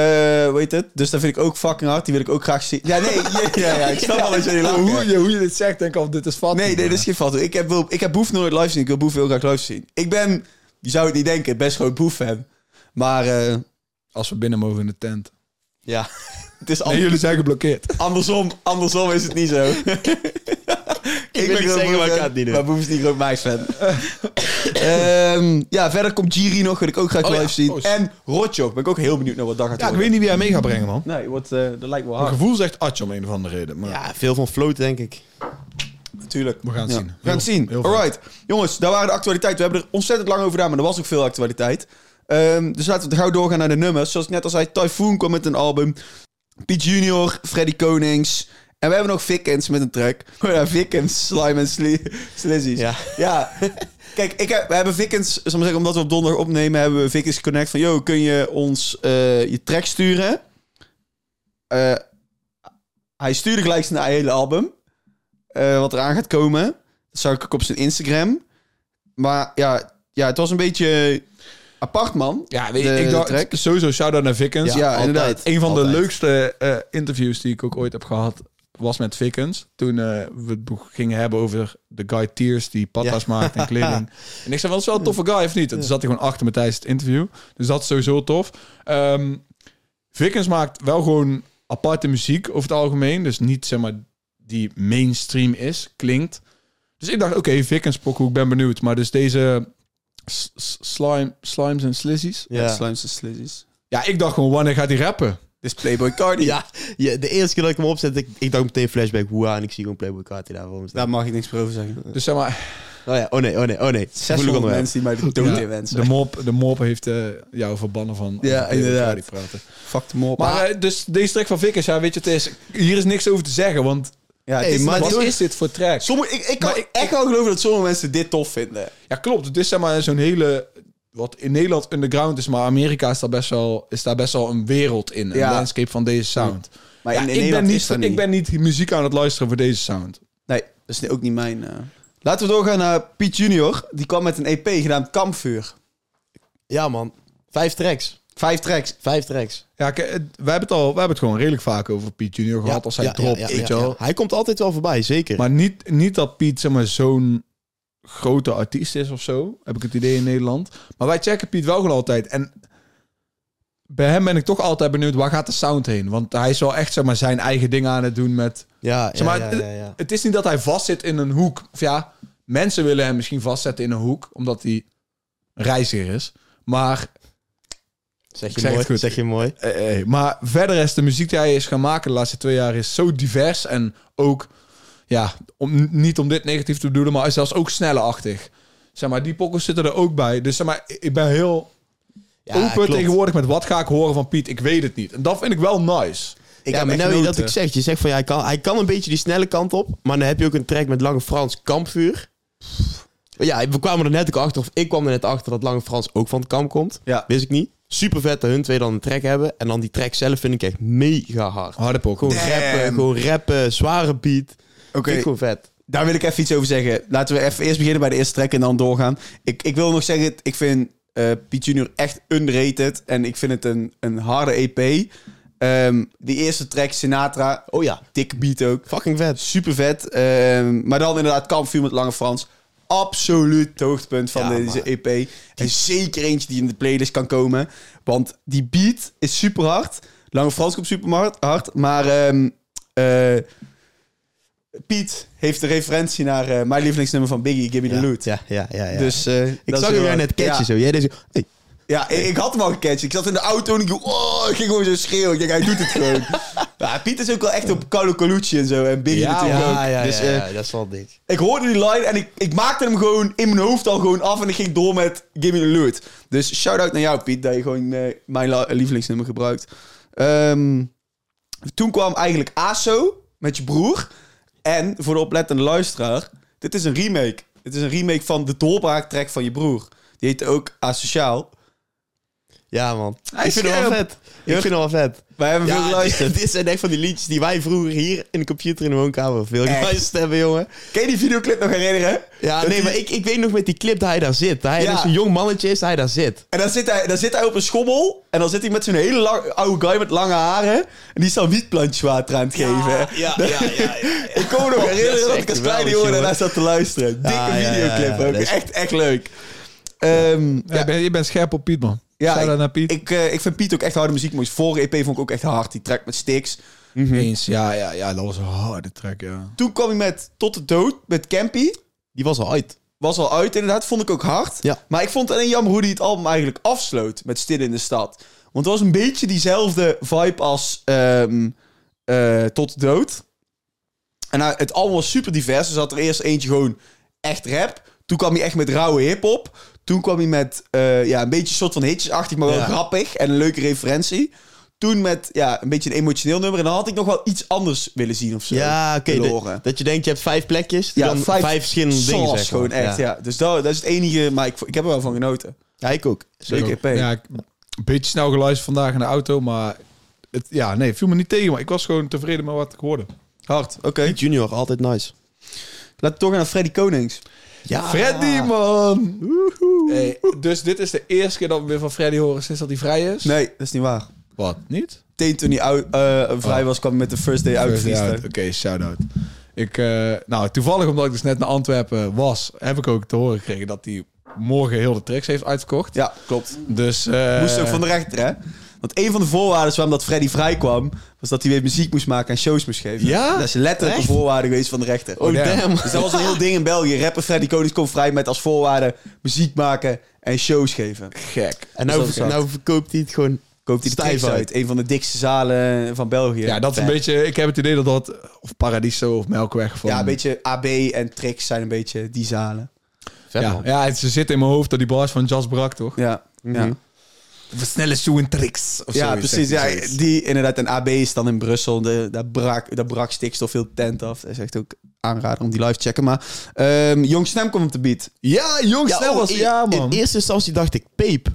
hoe heet het? Dus dat vind ik ook fucking hard. Die wil ik ook graag zien. Ja, nee, ja, ja, ja ik snap wel dat jullie lachen. Hoe je, hoe je dit zegt, denk ik al, dit is van. Nee, nee, dat is geen fout. Ik heb, wil- ik heb Boef nooit live zien. Ik wil Boef heel graag live zien. Ik ben, je zou het niet denken, best gewoon Boef-fan. Maar eh, Als we binnen mogen in de tent. ja, het is Nee, jullie zijn geblokkeerd. andersom. Andersom is het niet zo. ik wil niet groot zeggen, maar ik Boef-fan, ga het niet doen. Maar Boef is niet groot mij fan. Ehm, ja, verder komt Jiri nog, wil ik ook graag Oh live ja, zien. oh, En Rotjoch, ben ik ook heel benieuwd naar wat dat gaat Ja, ik weet niet wie hij mee gaat brengen, man. Nee, wordt, eh, dat lijkt wel Mijn hard. gevoel zegt Atje om een of andere reden. Maar Ja, veel van float, denk ik. Natuurlijk. we gaan het Ja, zien. We gaan het zien. Alright. Jongens, daar waren de actualiteiten. We hebben er ontzettend lang over gedaan, maar er was ook veel actualiteit. Ehm, dus laten we gauw doorgaan naar de nummers. Zoals ik net al zei, Typhoon kwam met een album. Piet Junior, Freddy Konings. En we hebben nog Vickens met een track. Oh ja, Vickens, Slime en Sli- Slizzies. Ja. Ja. Kijk, ik heb, we hebben Vickens, zal maar zeggen, omdat we op donderdag opnemen, hebben we Vickens Connect van, yo, kun je ons eh, je track sturen? Eh, hij stuurde gelijk zijn hele album. eh, wat eraan gaat komen. Dat zag ik ook op zijn Instagram. Maar ja, ja het was een beetje apart, man. Ja, weet je, ik dacht track. sowieso shout-out naar Vickens. Ja, altijd. inderdaad. Een van Altijd. de leukste eh, interviews die ik ook ooit heb gehad was met Vickens. Toen eh, we het boek gingen hebben over de guy Tears die patas maakt en kleding. En ik zei, wel, is wel een toffe guy of niet? En toen zat hij gewoon achter me tijdens het interview. Dus dat is sowieso tof. Vickens maakt wel gewoon aparte muziek over het algemeen. Dus niet, zeg maar, die mainstream is, klinkt. Dus ik dacht, oké, Vickens pokoe, ik ben benieuwd. Maar dus deze Slime, slimes en slizzies. Ja. Ja. Slimes en slizzies. Ja, ik dacht gewoon, wanneer gaat hij rappen? Dit is Playboy Cardi. Ja, ja, de eerste keer dat ik hem opzet, ik, ik dacht meteen flashback, hoera, en ik zie gewoon Playboy Carti daar voor me staan. Daar mag ik niks meer over zeggen. Dus zeg maar, Oh ja, oh nee, oh nee, oh nee. Gevoelig 600 onderwerp. mensen die mij de dood ja, inwensen. de, mop, de mop heeft eh, jou verbannen van... Ja, inderdaad. Cardi praten. Fuck de mop. Maar eh, dus deze track van Vickers, ja, weet je, het is, hier is niks over te zeggen, want ja, het hey, is, maar maar wat dit- is dit voor track? sommige, ik, ik kan Maar ik- echt wel geloven dat sommige mensen dit tof vinden. Ja, klopt. Het is zeg maar zo'n hele... Wat in Nederland underground is, maar Amerika is daar best wel, is daar best wel een wereld in. Een Ja. landscape van deze sound. Maar Ja, in, in ik, ben Nederland niet, is dat ik ben niet muziek aan het luisteren voor deze sound. Nee, dat is ook niet mijn... eh. Laten we doorgaan naar Piet Junior. Die kwam met een EP genaamd Kampvuur. Ja man, vijf tracks. Vijf tracks. Vijf tracks. Ja, het- wij hebben het al, wij hebben het gewoon redelijk vaak over Piet Junior gehad als hij ja, dropt, ja, ja, weet je wel. ja. Hij komt altijd wel voorbij, zeker. Maar niet, niet dat Piet zeg maar, zo'n grote artiest is of zo, heb ik het idee in Nederland. Maar wij checken Piet wel gewoon altijd. En bij hem ben ik toch altijd benieuwd, waar gaat de sound heen? Want hij is wel echt zeg maar, zijn eigen ding aan het doen met... ja, Zeg maar, ja, ja, ja, ja. Het is niet dat hij vastzit in een hoek. Of ja, mensen willen hem misschien vastzetten in een hoek, omdat hij reiziger is. Maar, Zeg je zeg mooi, goed. zeg je mooi. maar verder is de muziek die hij is gaan maken de laatste twee jaar is zo divers. En ook, ja, om, niet om dit negatief te bedoelen, maar is zelfs ook snellerachtig. Zeg maar, die pokkels zitten er ook bij. Dus zeg maar, ik ben heel Ja, open klopt. tegenwoordig met wat ga ik horen van Piet. Ik weet het niet. En dat vind ik wel nice. Ik ja, heb maar nou je dat ik zeg, je zegt van ja, hij kan, hij kan een beetje die snelle kant op, maar dan heb je ook een track met Lange Frans Kampvuur. Ja, we kwamen er net ook achter, of ik kwam er net achter dat Lange Frans ook van het kamp komt. Ja. Wist ik niet. Super vet dat hun twee dan een track hebben. En dan die track zelf vind ik echt mega hard. Harde pokken. Gewoon Damn. rappen, gewoon rappen, zware beat. Oké, gewoon vet. daar wil ik even iets over zeggen. Laten we even eerst beginnen bij de eerste track en dan doorgaan. Ik, ik wil nog zeggen, ik vind eh Piet Junior echt underrated. En ik vind het een, een harde EP. Ehm die eerste track, Sinatra. Oh ja, Dikke beat ook. fucking vet. Super vet. Ehm, maar dan inderdaad Kampvuur met Lange Frans. Absoluut het hoogtepunt van Ja, deze EP. En zeker eentje die in de playlist kan komen. Want die beat is super hard. Lange Frans komt super hard. maar ehm, eh, Piet heeft een referentie naar eh, mijn lievelingsnummer van Biggie, Give Me The Loot. ja, ja, ja. ja. Dus, eh, ik zag hem net catchen zo. Jij deze, hey, Ja, ik, ik had hem al gecatcht. Ik zat in de auto en ik, oh, ik ging gewoon zo schreeuwen. Ik denk, hij doet het gewoon. ja, Piet is ook wel echt op Carlo Colucci en zo. En Biggie Ja, natuurlijk ook. ja, dus, eh, ja, dat is wel dik. ik hoorde die line en ik, ik maakte hem gewoon in mijn hoofd al gewoon af. En ik ging door met Give Me The Loot. Dus shout-out naar jou, Piet, dat je gewoon eh, mijn lievelingsnummer gebruikt. Ehm, toen kwam eigenlijk ASO met je broer. En voor de oplettende luisteraar, dit is een remake. Dit is een remake van de doorbraaktrack van je broer. Die heette ook Asociaal. Ja, man. Hij ik vind het wel vet. Ik vind het wel vet. Wij hebben veel geluisterd. dit zijn echt van die liedjes die wij vroeger hier in de computer in de woonkamer veel geluisterd hebben, jongen. Kan je die videoclip nog herinneren? Ja, Dat nee, die- maar ik, ik weet nog met die clip dat hij daar zit. Dat hij Ja. dus een jong mannetje is, dat hij daar zit. En dan zit, hij, dan zit hij op een schommel. En dan zit hij met zo'n hele lang, oude guy met lange haren. En die is dan wietplantjes water aan het geven. ja, ja, ja, ja. Ik kon me nog herinneren is dat, ik als kleine jongen daarna zat te luisteren. Dikke Ja, ja, ja, videoclip ja, ook. is- Echt, echt leuk. Ehm, Ja, ja, je, bent, je bent scherp op Piet, man. Ja, Shout-out ik- naar Piet. ik, eh, ik vind Piet ook echt harde muziek. Maar zijn vorige EP vond ik ook echt hard. Die track met Stix. Eens, ja, ja, ja, dat was een harde track, ja. Toen kwam hij met Tot de Dood met Campy. Die was al uit. Was al uit inderdaad. Vond ik ook hard. Ja. Maar ik vond het alleen jammer hoe hij het album eigenlijk afsloot met Stil in de Stad. Want het was een beetje diezelfde vibe als ehm, eh, Tot de Dood. En nou, het album was super divers. Er zat er eerst eentje gewoon echt rap. Toen kwam hij echt met rauwe hip-hop. Toen kwam hij met eh, ja, een beetje soort van hitjesachtig, maar wel Ja. grappig. En een leuke referentie. Toen met ja, een beetje een emotioneel nummer. En dan had ik nog wel iets anders willen zien of zo. Ja, oké. dat- je denkt, je hebt vijf plekjes. Ja, dan vijf vijf, verschillende dingen Sauce zeggen. gewoon echt, ja. Dus dat, dat is het enige, maar ik, ik heb er wel van genoten. Ja, ik ook. Zeker. Ja, ik, een beetje snel geluisterd vandaag in de auto, maar het, ja, nee, viel me niet tegen. Maar ik was gewoon tevreden met wat ik hoorde. Hard, oké. Junior, altijd nice. Laten we toch gaan naar Freddy Konings. Ja. Freddy, man! Hey, dus dit is de eerste keer dat we weer van Freddy horen sinds dat hij vrij is? Nee, dat is niet waar. Wat, niet? Meteen toen hij eh, vrij Oh. was, kwam hij met de First Day First. Oké, shout-out. Ik, eh, nou, toevallig omdat ik dus net naar Antwerpen was, heb ik ook te horen gekregen dat hij morgen heel de tracks heeft uitverkocht. Ja, klopt. Dus, eh, Moest ook van de rechter, hè? Want een van de voorwaarden waarom dat Freddy vrijkwam... was dat hij weer muziek moest maken en shows moest geven. Ja? Dat is letterlijk Echt? een voorwaarde geweest van de rechter. Oh, damn. damn. Dus dat was een heel ding in België. Rapper Freddy Konings komt vrij met als voorwaarde... muziek maken en shows geven. Gek. En nou, nou verkoopt hij het gewoon... Koopt hij de Stijf uit. uit. Een van de dikste zalen van België. Ja, dat is een beetje... Ik heb het idee dat dat... Of Paradiso of Melkweg van... Ja, een beetje AB en tricks zijn een beetje die zalen. Vet, Ja, man. ja, het, ze zit in mijn hoofd dat die bars van Jas Brak, toch? Ja, Mhm. ja. Snelle shoe tricks. Of ja zoiets, precies. Ja, zoiets. die inderdaad. En AB is dan in Brussel. De, daar, brak, daar brak stikstof heel tent af. Dat is echt ook aanrader om die live te checken. Maar ehm, Jong Stem komt op de beat. Ja, jong, Ja, oh, was... in- Ja, man. In eerste instantie dacht ik peep.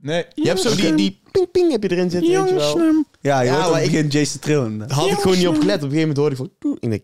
Nee. Je hebt zo die, die ping ping heb je erin zitten, weet je wel. Ja, je Ja, maar ik- begin Jason Trillen. Daar had ik gewoon niet op gelet. Op een gegeven moment hoorde ik van... toe. Ik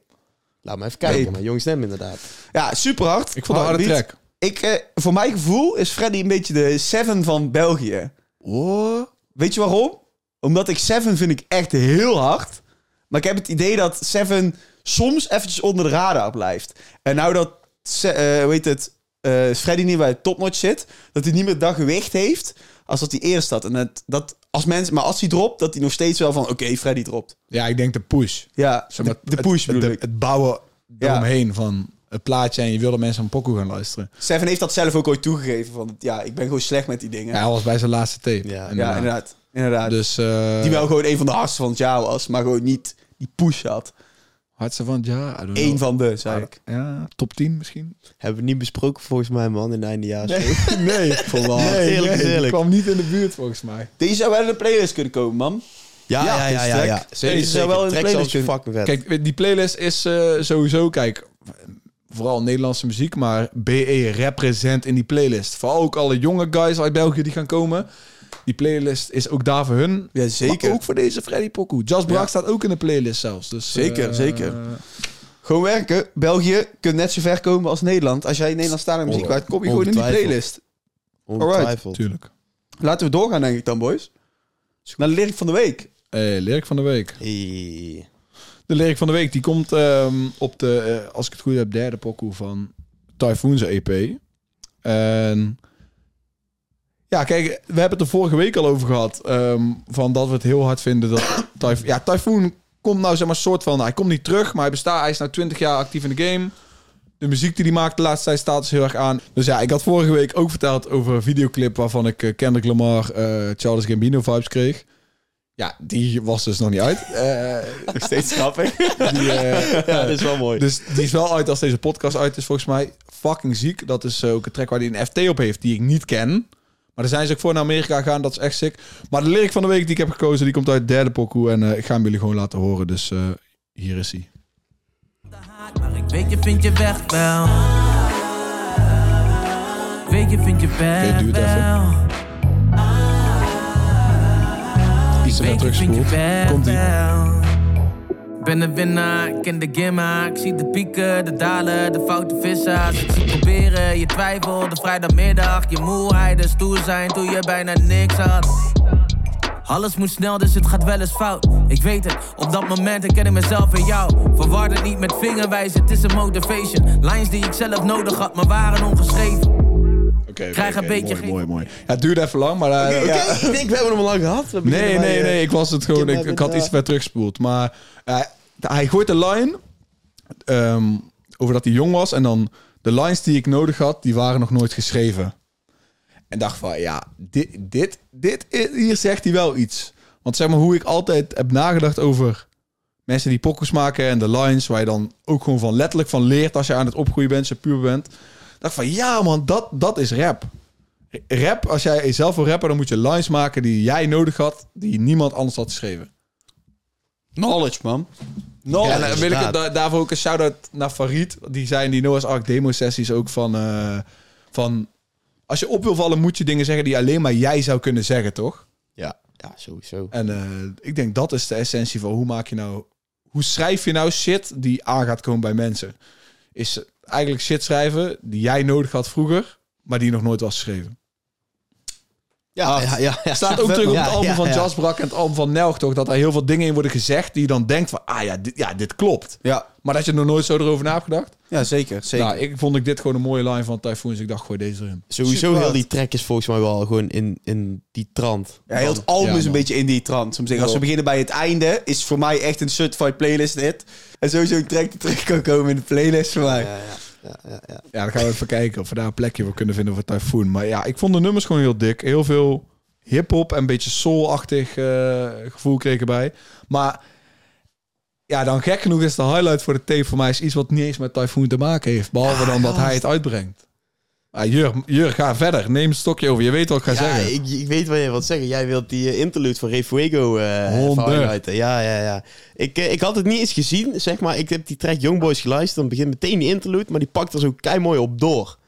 laat me even kijken. Peep. Maar jong stem inderdaad. Ja, super hard. Ik vond het een harde track. Ik, eh, voor mijn gevoel is Freddy een beetje de Seven van België. Oh. Weet je waarom? Omdat ik Seven vind ik echt heel hard. Maar ik heb het idee dat Seven soms eventjes onder de radar blijft. En nou dat, Se- eh, hoe heet het, eh, Freddy niet bij topnotch zit, dat hij niet meer dat gewicht heeft als dat hij eerst had. En dat, dat als mensen, maar als hij dropt, dat hij nog steeds wel van, oké, Freddy dropt. Ja, ik denk de push. Ja, Zeg maar, de, de push het, bedoel het, ik. het bouwen Ja. eromheen van het plaatje en je wilde mensen een pokoe gaan luisteren. Seven heeft dat zelf ook ooit toegegeven. Van, ja, ik ben gewoon slecht met die dingen. Ja, hij was bij zijn laatste tape. Ja, inderdaad. inderdaad. inderdaad. Dus eh die wel gewoon een van de hardste van het jaar was, maar gewoon niet die push had. hardste van het jaar. Eén know. van de, zei ik. Ja, top 10 misschien. Hebben we niet besproken volgens mij, man, in de eindejaars. nee, Volwassen. nee, Eerlijk nee, eerlijk. kwam niet in de buurt volgens mij. Deze zou wel in de playlist kunnen komen, man. Ja, Ja, ja, ja, ja. Zeker, Deze zou wel in de playlist kunnen. fucking vet. Kijk, die playlist is eh, sowieso, kijk, vooral Nederlandse muziek, maar BE represent in die playlist. Vooral ook alle jonge guys uit België die gaan komen. Die playlist is ook daar voor hun. Ja, zeker. Maar ook voor deze Freddy Pokoe. Just Brak Ja. staat ook in de playlist zelfs. Dus, Zeker, eh, zeker. Gewoon werken. België kunt net zo ver komen als Nederland. Als jij in Nederland staat en muziek maakt, kom je gewoon in die playlist. Ongetwijfeld. Tuurlijk. Laten we doorgaan, denk ik dan, boys. Naar de lyric van de week. Eh lyric van de week. Hey. De lyric van de week die komt ehm, op de, eh, als ik het goed heb, derde pokoe van Typhoon's EP. En ja, kijk, we hebben het er vorige week al over gehad. ehm, van dat we het heel hard vinden dat Typhoon... Ja, Typhoon komt nou zeg maar soort van... Hij komt niet terug, maar hij bestaat... Hij is nou 20 jaar actief in de game. De muziek die hij maakt de laatste tijd staat dus heel erg aan. Dus ja, ik had vorige week ook verteld over een videoclip... waarvan ik eh, Kendrick Lamar, eh Charles Gambino vibes kreeg. Ja, die was dus nog niet uit. Eh, Nog steeds grappig. die, eh, Ja, dat is wel mooi. dus die is wel uit als deze podcast uit is, volgens mij. Fucking ziek. Dat is eh, ook een track waar hij een FT op heeft, die ik niet ken. Maar daar zijn ze ook voor naar Amerika gegaan. Dat is echt sick. Maar de lyric van de week die ik heb gekozen, die komt uit derde pokoe. En eh, ik ga hem jullie gewoon laten horen. Dus eh, hier is hij. Maar ik weet je vind je weg wel. Ik weet je vind je weg Oké, duurt even. wel. Iets te ver weg Komt wel. Ben een winnaar, ik ken de gimma. Ik zie de pieken, de dalen, de foute vissers. Ik zie proberen, je twijfel, de vrijdagmiddag. Je moeheid, de stoer zijn toen je bijna niks had. Alles moet snel, dus het gaat wel eens fout. Ik weet het, op dat moment herken ik mezelf in jou. Verward het niet met vingerwijzen, het is een motivation. Lines die ik zelf nodig had, maar waren ongeschreven. Krijg een beetje mooi, geen- mooi, mooi. Ja, het duurde even lang, maar... eh, Oké, ik denk, we hebben hem al lang gehad. Nee, bij, nee, eh, nee. Ik was het gewoon. Ik, had iets te ver teruggespoeld. Maar eh, hij gooit de line ehm, over dat hij jong was. En dan de lines die ik nodig had, die waren nog nooit geschreven. En dacht van, ja, dit, dit, dit, hier zegt hij wel iets. Want zeg maar, hoe ik altijd heb nagedacht over mensen die pokkers maken en de lines, waar je dan ook gewoon van letterlijk van leert als je aan het opgroeien bent, als je puur bent. Dacht van, ja man, dat, dat is rap. Rap, als jij zelf wil rappen, dan moet je lines maken die jij nodig had, die niemand anders had geschreven. Knowledge, man. Ja, Knowledge. en dan wil ik da- daarvoor ook een shout-out naar Farid. Die zei in die Noah's Ark demo-sessies ook van, eh, van... Als je op wil vallen, moet je dingen zeggen die alleen maar jij zou kunnen zeggen, toch? Ja, ja, sowieso. En eh, ik denk dat is de essentie van hoe maak je nou... Hoe schrijf je nou shit die aan gaat komen bij mensen? Is eigenlijk shit schrijven die jij nodig had vroeger, maar die nog nooit was geschreven. Ja, ja, ja. ja. Staat ook terug op het album ja, van ja. Jazz Brak en het album van Nelg, toch? Dat er heel veel dingen in worden gezegd die je dan denkt van... Ah ja, dit, ja, dit klopt. Ja. Maar dat je er nog nooit zo erover na hebt gedacht. Ja, zeker. zeker. Nou, ik vond ik dit gewoon een mooie line van Typhoon. Dus ik dacht, gooi deze erin. Sowieso Super heel die track is volgens mij wel gewoon in, in die trant. ja, heel het album Ja, is een man. beetje in die trant. Soms zeggen, als we beginnen bij het einde, is voor mij echt een certified playlist dit. En sowieso een track die terug kan komen in de playlist voor mij. Ja, ja, ja, ja, ja. Ja, dan gaan we even kijken of we daar een plekje voor kunnen vinden voor Typhoon. Maar ja, ik vond de nummers gewoon heel dik. Heel veel hip-hop en een beetje soul-achtig eh, gevoel kreeg ik erbij. Maar ja, dan gek genoeg is de highlight voor de tape voor mij is iets wat niet eens met Typhoon te maken heeft. Behalve dan dat hij het uitbrengt. Ah, Jur, Jur, ga verder. Neem het stokje over. Je weet wat ik ga Ja, zeggen. ik, ik weet wat je wilt zeggen. Jij wilt die eh, interlude van Refuego eh even highlighten. Ja, ja, ja. Ik, eh, ik had het niet eens gezien, zeg maar. Ik heb die track Young Boys geluisterd. Dan begint meteen die interlude, maar die pakt er zo kei mooi op door.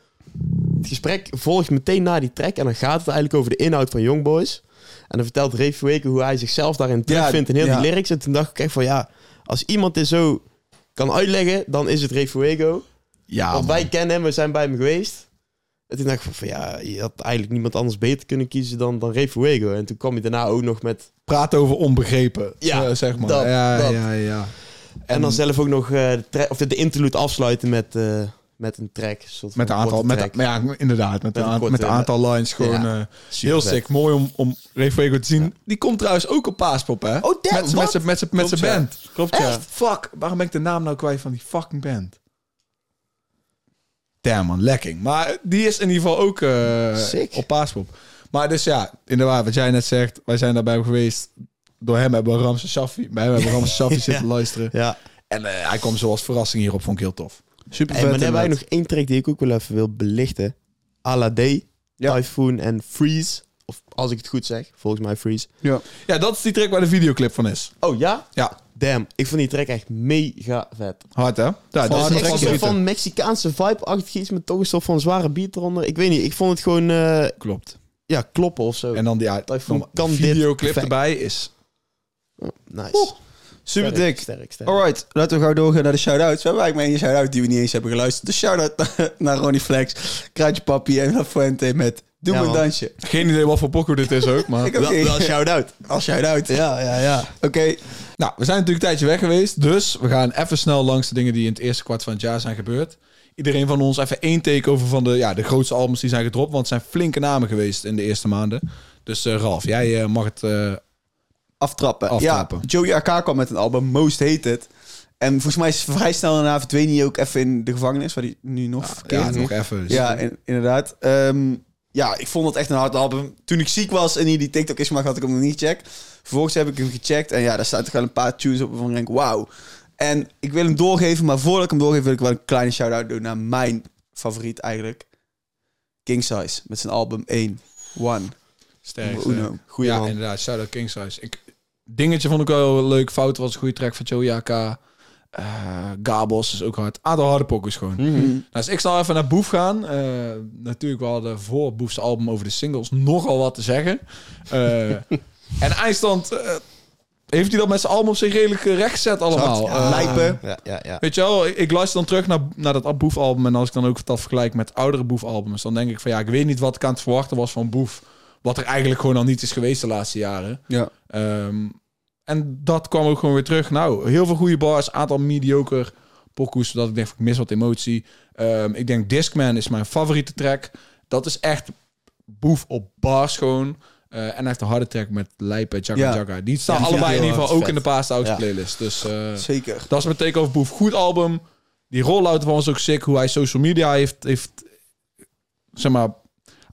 Het gesprek volgt meteen na die track en dan gaat het eigenlijk over de inhoud van Young Boys. En dan vertelt Refuego hoe hij zichzelf daarin terugvindt in heel ja. die lyrics. En toen dacht ik echt van ja, als iemand dit zo kan uitleggen, dan is het Refuego. Ja, Want man. wij kennen hem, we zijn bij hem geweest. En toen dacht ik van, ja, je had eigenlijk niemand anders beter kunnen kiezen dan, dan Refuego. En toen kwam hij daarna ook nog met... praat over onbegrepen. Ja, eh, zeg maar. dat, ja, dat. ja, ja. En, dan zelf ook nog eh, de, of de, de interlude afsluiten met, eh, met een track. soort Met een aantal, met, track. ja, inderdaad, met, Met een, een aan- korte- met een aantal lines gewoon Ja, eh, heel vet. sick. Mooi om, om Refuego te zien. Die komt trouwens ook op Paaspop, hè? Oh, damn, met, zijn met met ja. band. Klopt, ja. Echt? Fuck. Waarom ben ik de naam nou kwijt van die fucking band? Damn man, lekking. Maar die is in ieder geval ook eh, op Paaspop. Maar dus ja, inderdaad, wat jij net zegt. Wij zijn daarbij geweest. Door hem hebben we Ramse Shaffi. Bij hem hebben we Ramse Shaffi zitten luisteren. Ja. En eh, hij kwam zoals verrassing hierop, vond ik heel tof. Super vet. maar dan hebben wij nog één track die ik ook wel even wil belichten. Alade, Ja. Typhoon en Freeze. Of als ik het goed zeg, volgens mij Freeze. Ja. Ja, dat is die track waar de videoclip van is. Oh ja? Ja, Damn, ik vond die track echt mega vet. hard hè? Ja, dat Van- is Het een is echt een soort van Mexicaanse vibe-achtig iets met toch een soort van zware beat eronder. Ik weet niet, ik vond het gewoon eh, Klopt. ja, kloppen of zo. En dan die ja, Typhoon dan kan dit videoclip erbij is... Oh, nice. Super Sterk, dik. Sterk, sterk. Alright, laten we gauw doorgaan naar de shout-outs. We hebben eigenlijk maar één shout-out die we niet eens hebben geluisterd. De shout-out naar, naar Ronnie Flex, Kraantje Papi en La Fuente met Doe Ja, me een man. dansje. Geen idee wat voor pokoe dit is ook, maar... Wel, wel shout-out. Als shout-out. Ja, ja, ja. Oké, Nou, we zijn natuurlijk een tijdje weg geweest, dus we gaan even snel langs de dingen die in het eerste kwart van het jaar zijn gebeurd. Iedereen van ons even één take over van de, ja, de grootste albums die zijn gedropt, want het zijn flinke namen geweest in de eerste maanden. Dus eh, Ralf, jij eh, mag het... eh, aftrappen. Aftrappen. Ja, Joey AK kwam met een album, Most Hated. En volgens mij is vrij snel daarna verdween hij ook even in de gevangenis, waar hij nu nog verkeert. ja, nog even. Dus, Ja, in- inderdaad. Ehm, ja, ik vond het echt een hard album. Toen ik ziek was en hier die TikTok is gemaakt, had ik hem nog niet gecheckt. Vervolgens heb ik hem gecheckt en ja, daar staat toch wel een paar tunes op waarvan ik denk, wauw. En ik wil hem doorgeven, maar voordat ik hem doorgeef wil ik wel een kleine shout-out doen naar mijn favoriet eigenlijk. King Size, met zijn album 1, One. sterk. Uno. sterk. Goeie ja, inderdaad. Shout-out King Size. Ik, dingetje vond ik wel leuk. Fout was een goede track van Joey AK. Eh, Gabos is ook hard. Aantal harde pokkers gewoon. Mhm. Mm. Nou, dus ik zal even naar Boef gaan. Eh, natuurlijk, we hadden voor Boef's album over de singles nogal wat te zeggen. Eh, en eindstand heeft hij dat met zijn album op zich redelijk eh, rechtgezet allemaal. Ja, lijpen. Ja, ja, ja. Weet je wel, ik, ik luister dan terug naar, naar dat Boef album en als ik dan ook dat vergelijk met oudere Boef albums, dan denk ik van ja, ik weet niet wat ik aan het verwachten was van Boef. Wat er eigenlijk gewoon al niet is geweest de laatste jaren. Ja. Ehm, en dat kwam ook gewoon weer terug. Nou, heel veel goede bars, aantal mediocre pokoes, zodat ik denk ik mis wat emotie. Ehm, ik denk Discman is mijn favoriete track. Dat is echt boef op bars gewoon. Eh, en hij heeft een harde track met Lijpen, Jagga Ja. Jagga. Die staan Ja, allebei in ieder geval ook in de Vet. Paas House Ja. playlist. Dus eh, Zeker. dat is mijn take over Boef. Goed album. Die rollout was ook sick. Hoe hij social media heeft, heeft zeg maar,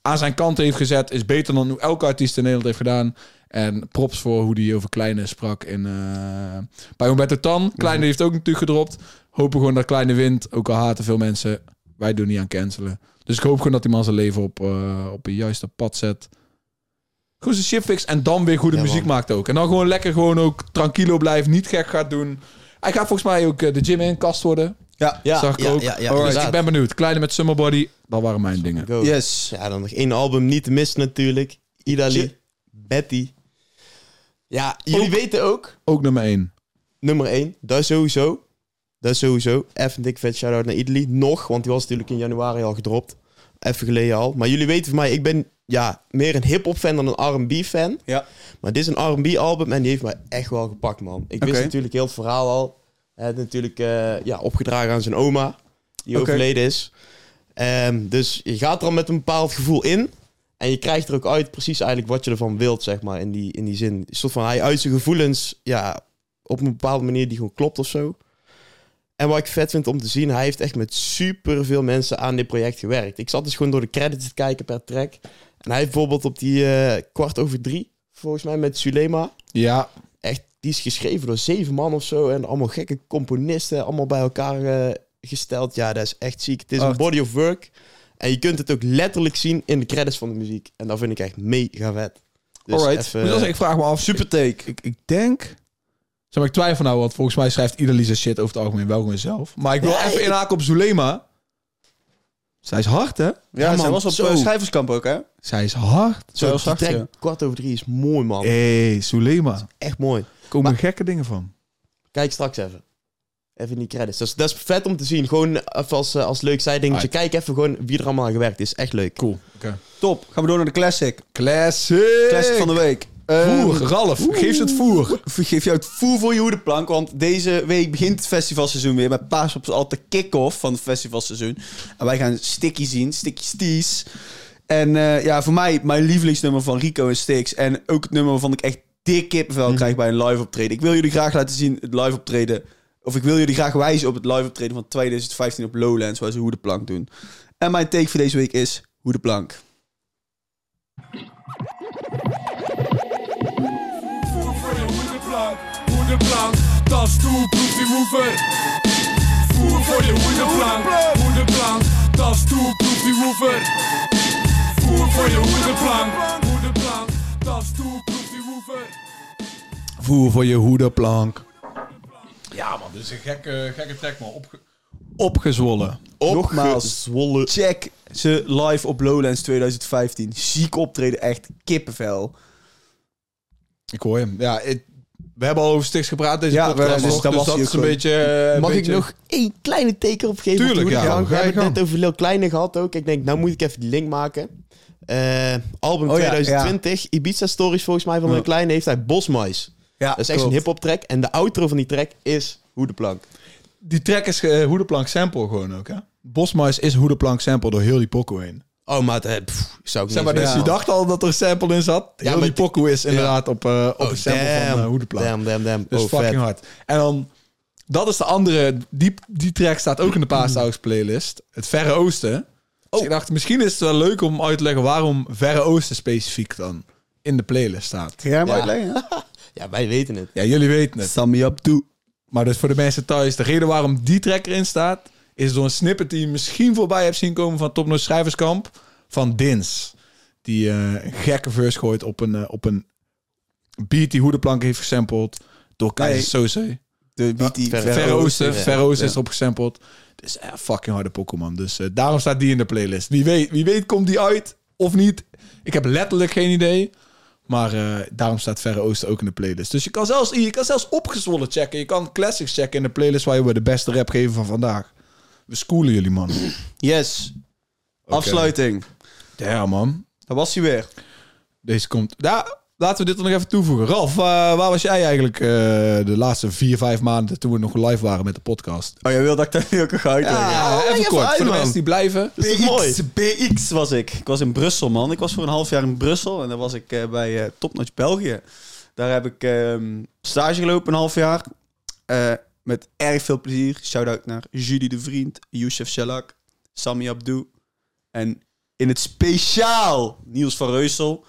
aan zijn kant heeft gezet... is beter dan hoe elke artiest in Nederland heeft gedaan. En props voor hoe die over Kleine sprak in, eh, bij Humberto Tan. Kleine heeft ook natuurlijk gedropt. Hopen gewoon dat Kleine wint. Ook al haten veel mensen. Wij doen niet aan cancelen. Dus ik hoop gewoon dat die man zijn leven op, eh, op een juiste pad zet. Gewoon zijn shit fix en dan weer goede Ja, muziek man. maakt ook. En dan gewoon lekker gewoon ook tranquilo blijven. Niet gek gaat doen. Hij gaat volgens mij ook eh, de gym in, kast worden. Ja. Ja, Zag ik ja, ook. Ja, ja, Dus ik ben benieuwd. Kleine met Summerbody, dat waren mijn dingen. Go. Yes. Ja, dan nog één album niet te missen natuurlijk. Idali. Betty. Ja, jullie Ook- weten ook, Ook nummer 1. nummer 1, dat is sowieso. Dat is sowieso. Even een dik vet shout-out naar Idali. Nog, want die was natuurlijk in januari al gedropt. Even geleden al. Maar jullie weten van mij, ik ben ja, meer een hip-hop fan dan een RB fan. Ja. Maar dit is een R&B album en die heeft mij echt wel gepakt, man. Ik wist natuurlijk heel het verhaal al. Hij had natuurlijk eh, ja, opgedragen aan zijn oma. die overleden is. Ehm, dus je gaat er al met een bepaald gevoel in. En je krijgt er ook uit precies eigenlijk wat je ervan wilt, zeg maar, in die, in die zin. Een soort van, hij uit zijn gevoelens, ja, op een bepaalde manier die gewoon klopt of zo. En wat ik vet vind om te zien, hij heeft echt met super veel mensen aan dit project gewerkt. Ik zat dus gewoon door de credits te kijken per track. En hij heeft bijvoorbeeld op die eh, kwart over drie, volgens mij met Sulema. Ja, Echt, die is geschreven door zeven man of zo. En allemaal gekke componisten, allemaal bij elkaar eh, gesteld. Ja, dat is echt ziek. Het is een body of work. En je kunt het ook letterlijk zien in de credits van de muziek. En dat vind ik echt mega vet. Dus Alright. even- wel zeggen, ik vraag me af. Super take. Ik, ik denk... Zeg maar, ik twijfel nou, want volgens mij schrijft ieder Lisa shit over het algemeen wel gewoon zelf. Maar ik wil Ja, even inhaken op Zulema. Zij is hard, hè? Ja, Ja, zij man, was op zo. eh, schrijverskamp ook, hè? Zij is hard. Zo, Zo die zacht, track ja. kwart over drie is mooi, man. Hé, hey, Zulema. Echt mooi. Komen gekke dingen van. Kijk straks even. Even in die credits. Dus dat is vet om te zien. Gewoon even als, eh, als leuk zijdingetje. Right. Kijk even gewoon wie er allemaal aan gewerkt is. Echt leuk. Cool. Oké. Top. Gaan we door naar de classic. Classic. Classic van de week. Ehm, Voer, Ralf. Geef ze het voer. Geef jou het voer voor je hoedenplank. Want deze week begint het festivalseizoen weer. Met paas op al de kick-off van het festivalseizoen. En wij gaan Sticky zien. Sticky Stees. En eh, ja, voor mij mijn lievelingsnummer van Rico en Stix. En ook het nummer waarvan ik echt dik kippenvel krijg bij een live optreden. Ik wil jullie graag laten zien het live optreden. Of ik wil jullie graag wijzen op het live optreden van 2015 op Lowlands. Waar ze hoedenplank doen. En mijn take voor deze week is hoedenplank. Voer voor je hoedenplank, hoedenplank, tas toe, proef die woever. Voer voor je hoedenplank, hoedenplank, tas toe, proef die woever. Voer voor je hoedenplank, hoedenplank, tas toe, proef die woever. Voer voor je hoedenplank. Ja, man. Dit is een gekke, gekke track, man. Opge opgezwollen. Nogmaals. Zwolle. Check ze live op Lowlands 2015. Ziek optreden, echt kippenvel. Ik hoor hem. Ja, het- we hebben al over Stix gepraat deze Ja, podcast. we- dus nog, daar dus was dat is een beetje... eh, Mag beetje- ik nog één kleine teken opgeven? Tuurlijk, ja. We hebben het net over Lil Kleine gehad ook. Ik denk, nou moet ik even die link maken. Eh, album Oh ja, 2020, Ibiza Stories volgens mij van Lil Kleine, heeft hij Bosmais. Ja, Dat is echt een hip-hop track. En de outro van die track is Hoedenplank. Die track is eh, hoedenplank sample gewoon ook, hè? Bosmais is hoedenplank sample door heel die pokoe heen. Oh, maar het, pff, zou ik Zeg niet maar, dus je dacht al dat er een sample in zat. Ja, heel maar die pokoe is inderdaad op, eh, op Oh, een sample van uh. Damn, damn, damn. Dus oh, fucking vet. hard. En dan, dat is de andere, die, die track staat ook in de Paasdaags playlist. Het Verre Oosten. Dus ik dacht, misschien is het wel leuk om uit te leggen waarom Verre Oosten specifiek dan in de playlist staat. Ga jij hem Ja. uitleggen? Ja, wij weten het. Ja, jullie weten het. Sum me up, toe. Maar dus voor de mensen thuis, de reden waarom die track erin staat, is door een snippet die je misschien voorbij hebt zien komen van Topnotch Schrijverskamp van Dins. Die eh, een gekke verse gooit op een, eh, op een beat die Hoedenplank heeft gesampled door Keizer Soze. De beat die Verre- Verre Oosten, ja. Verre Oosten Ja. is erop gesampled. Het is echt fucking harde Pokémon. Dus eh, daarom staat die in de playlist. Wie weet, wie weet komt die uit of niet. Ik heb letterlijk geen idee. Maar eh, daarom staat Verre Oosten ook in de playlist. Dus je kan zelfs, je kan zelfs opgezwollen checken. Je kan classics checken in de playlist waar je we de beste rap geven van vandaag. We schoolen jullie, man. Yes. Afsluiting. Ja, man. Daar was hij weer. Deze komt... Ja, laten we dit er nog even toevoegen. Ralf, eh, waar was jij eigenlijk eh, de laatste vier, vijf maanden toen we nog live waren met de podcast? Oh, jij wil dat ik dat nu ook ga uitleggen? Ja, even even kort. uit, voor de mensen die blijven. is toch mooi? BX, was ik. Ik was in Brussel, man. Ik was voor een half jaar in Brussel. En dan was ik eh, bij Topnotch België. Daar heb ik ehm, stage gelopen een half jaar. Met erg veel plezier. Shout-out naar Judy de Vriend, Youssef Shalak, Sami Abdou. En in het speciaal Niels van Reusel.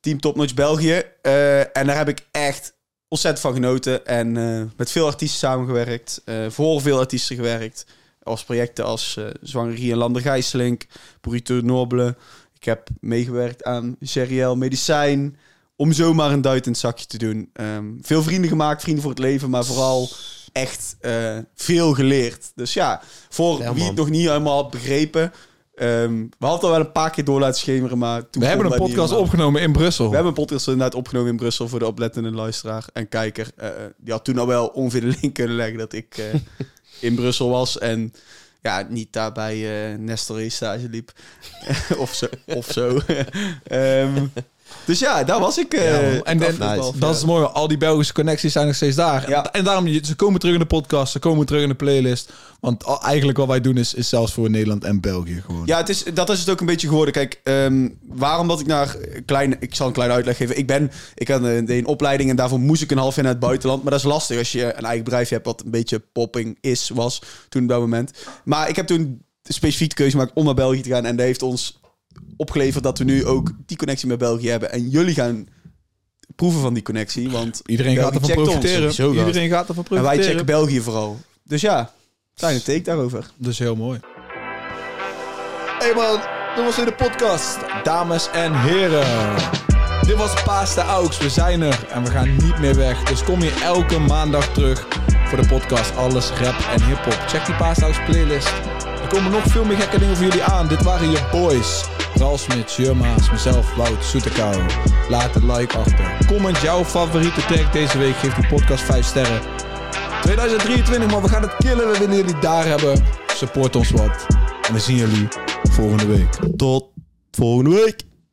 Team Topnotch België. Eh, en daar heb ik echt ontzettend van genoten. En eh, met veel artiesten samengewerkt. eh voor veel artiesten gewerkt. Als projecten als Zwangerie en Lander Gijsselink. Pourriture Noble. Ik heb meegewerkt aan Seriel Medicijn. Om zomaar een duit in het zakje te doen. Ehm, veel vrienden gemaakt, vrienden voor het leven. Maar vooral echt veel geleerd. Dus ja, voor Ja, wie het nog niet helemaal had begrepen. Ehm, we hadden al wel een paar keer door laten schemeren. Maar toen We hebben een podcast opgenomen in Brussel. We hebben een podcast inderdaad opgenomen in Brussel voor de oplettende luisteraar en kijker. Eh, die had toen al wel ongeveer de link kunnen leggen dat ik eh, in Brussel was en ja, niet daar bij eh Nestor stage liep. of zo. Of zo. Ehm, Dus ja, daar was ik. eh, Ja, en dat- en- dat- is mooi. Al die Belgische connecties zijn nog steeds daar. Ja. En daarom, ze komen terug in de podcast. Ze komen terug in de playlist. Want eigenlijk wat wij doen is, is zelfs voor Nederland en België gewoon. Ja, het is, dat is het ook een beetje geworden. Kijk, ehm, waarom dat ik naar klein, ik zal een kleine uitleg geven. Ik ben, ik had een, deed een opleiding en daarvoor moest ik een half jaar naar het buitenland. Maar dat is lastig als je een eigen bedrijf hebt wat een beetje popping is, was toen op dat moment. Maar ik heb toen specifiek de keuze gemaakt om naar België te gaan en dat heeft ons opgeleverd dat we nu ook die connectie met België hebben en jullie gaan proeven van die connectie, want Iedereen België gaat ervan ons. profiteren. Iedereen gaat ervan en wij profiteren. checken België vooral. Dus ja, kleine take daarover. Dus heel mooi. Hey man, dit was weer de podcast. Dames en heren. Dit was Paas de Aux. We zijn er en we gaan niet meer weg. Dus kom hier elke maandag terug voor de podcast Alles Rap en Hip Hop. Check die Paas de Aux playlist. Er komen nog veel meer gekke dingen voor jullie aan. Dit waren je boys. Ralf Smits, Jurmaas, mezelf, Wout, Soetekouw. Laat een like achter. Comment jouw favoriete track deze week. Geef die podcast 5 sterren. 2023, man. We gaan het killen. We willen jullie daar hebben. Support ons wat. En we zien jullie volgende week. Tot volgende week.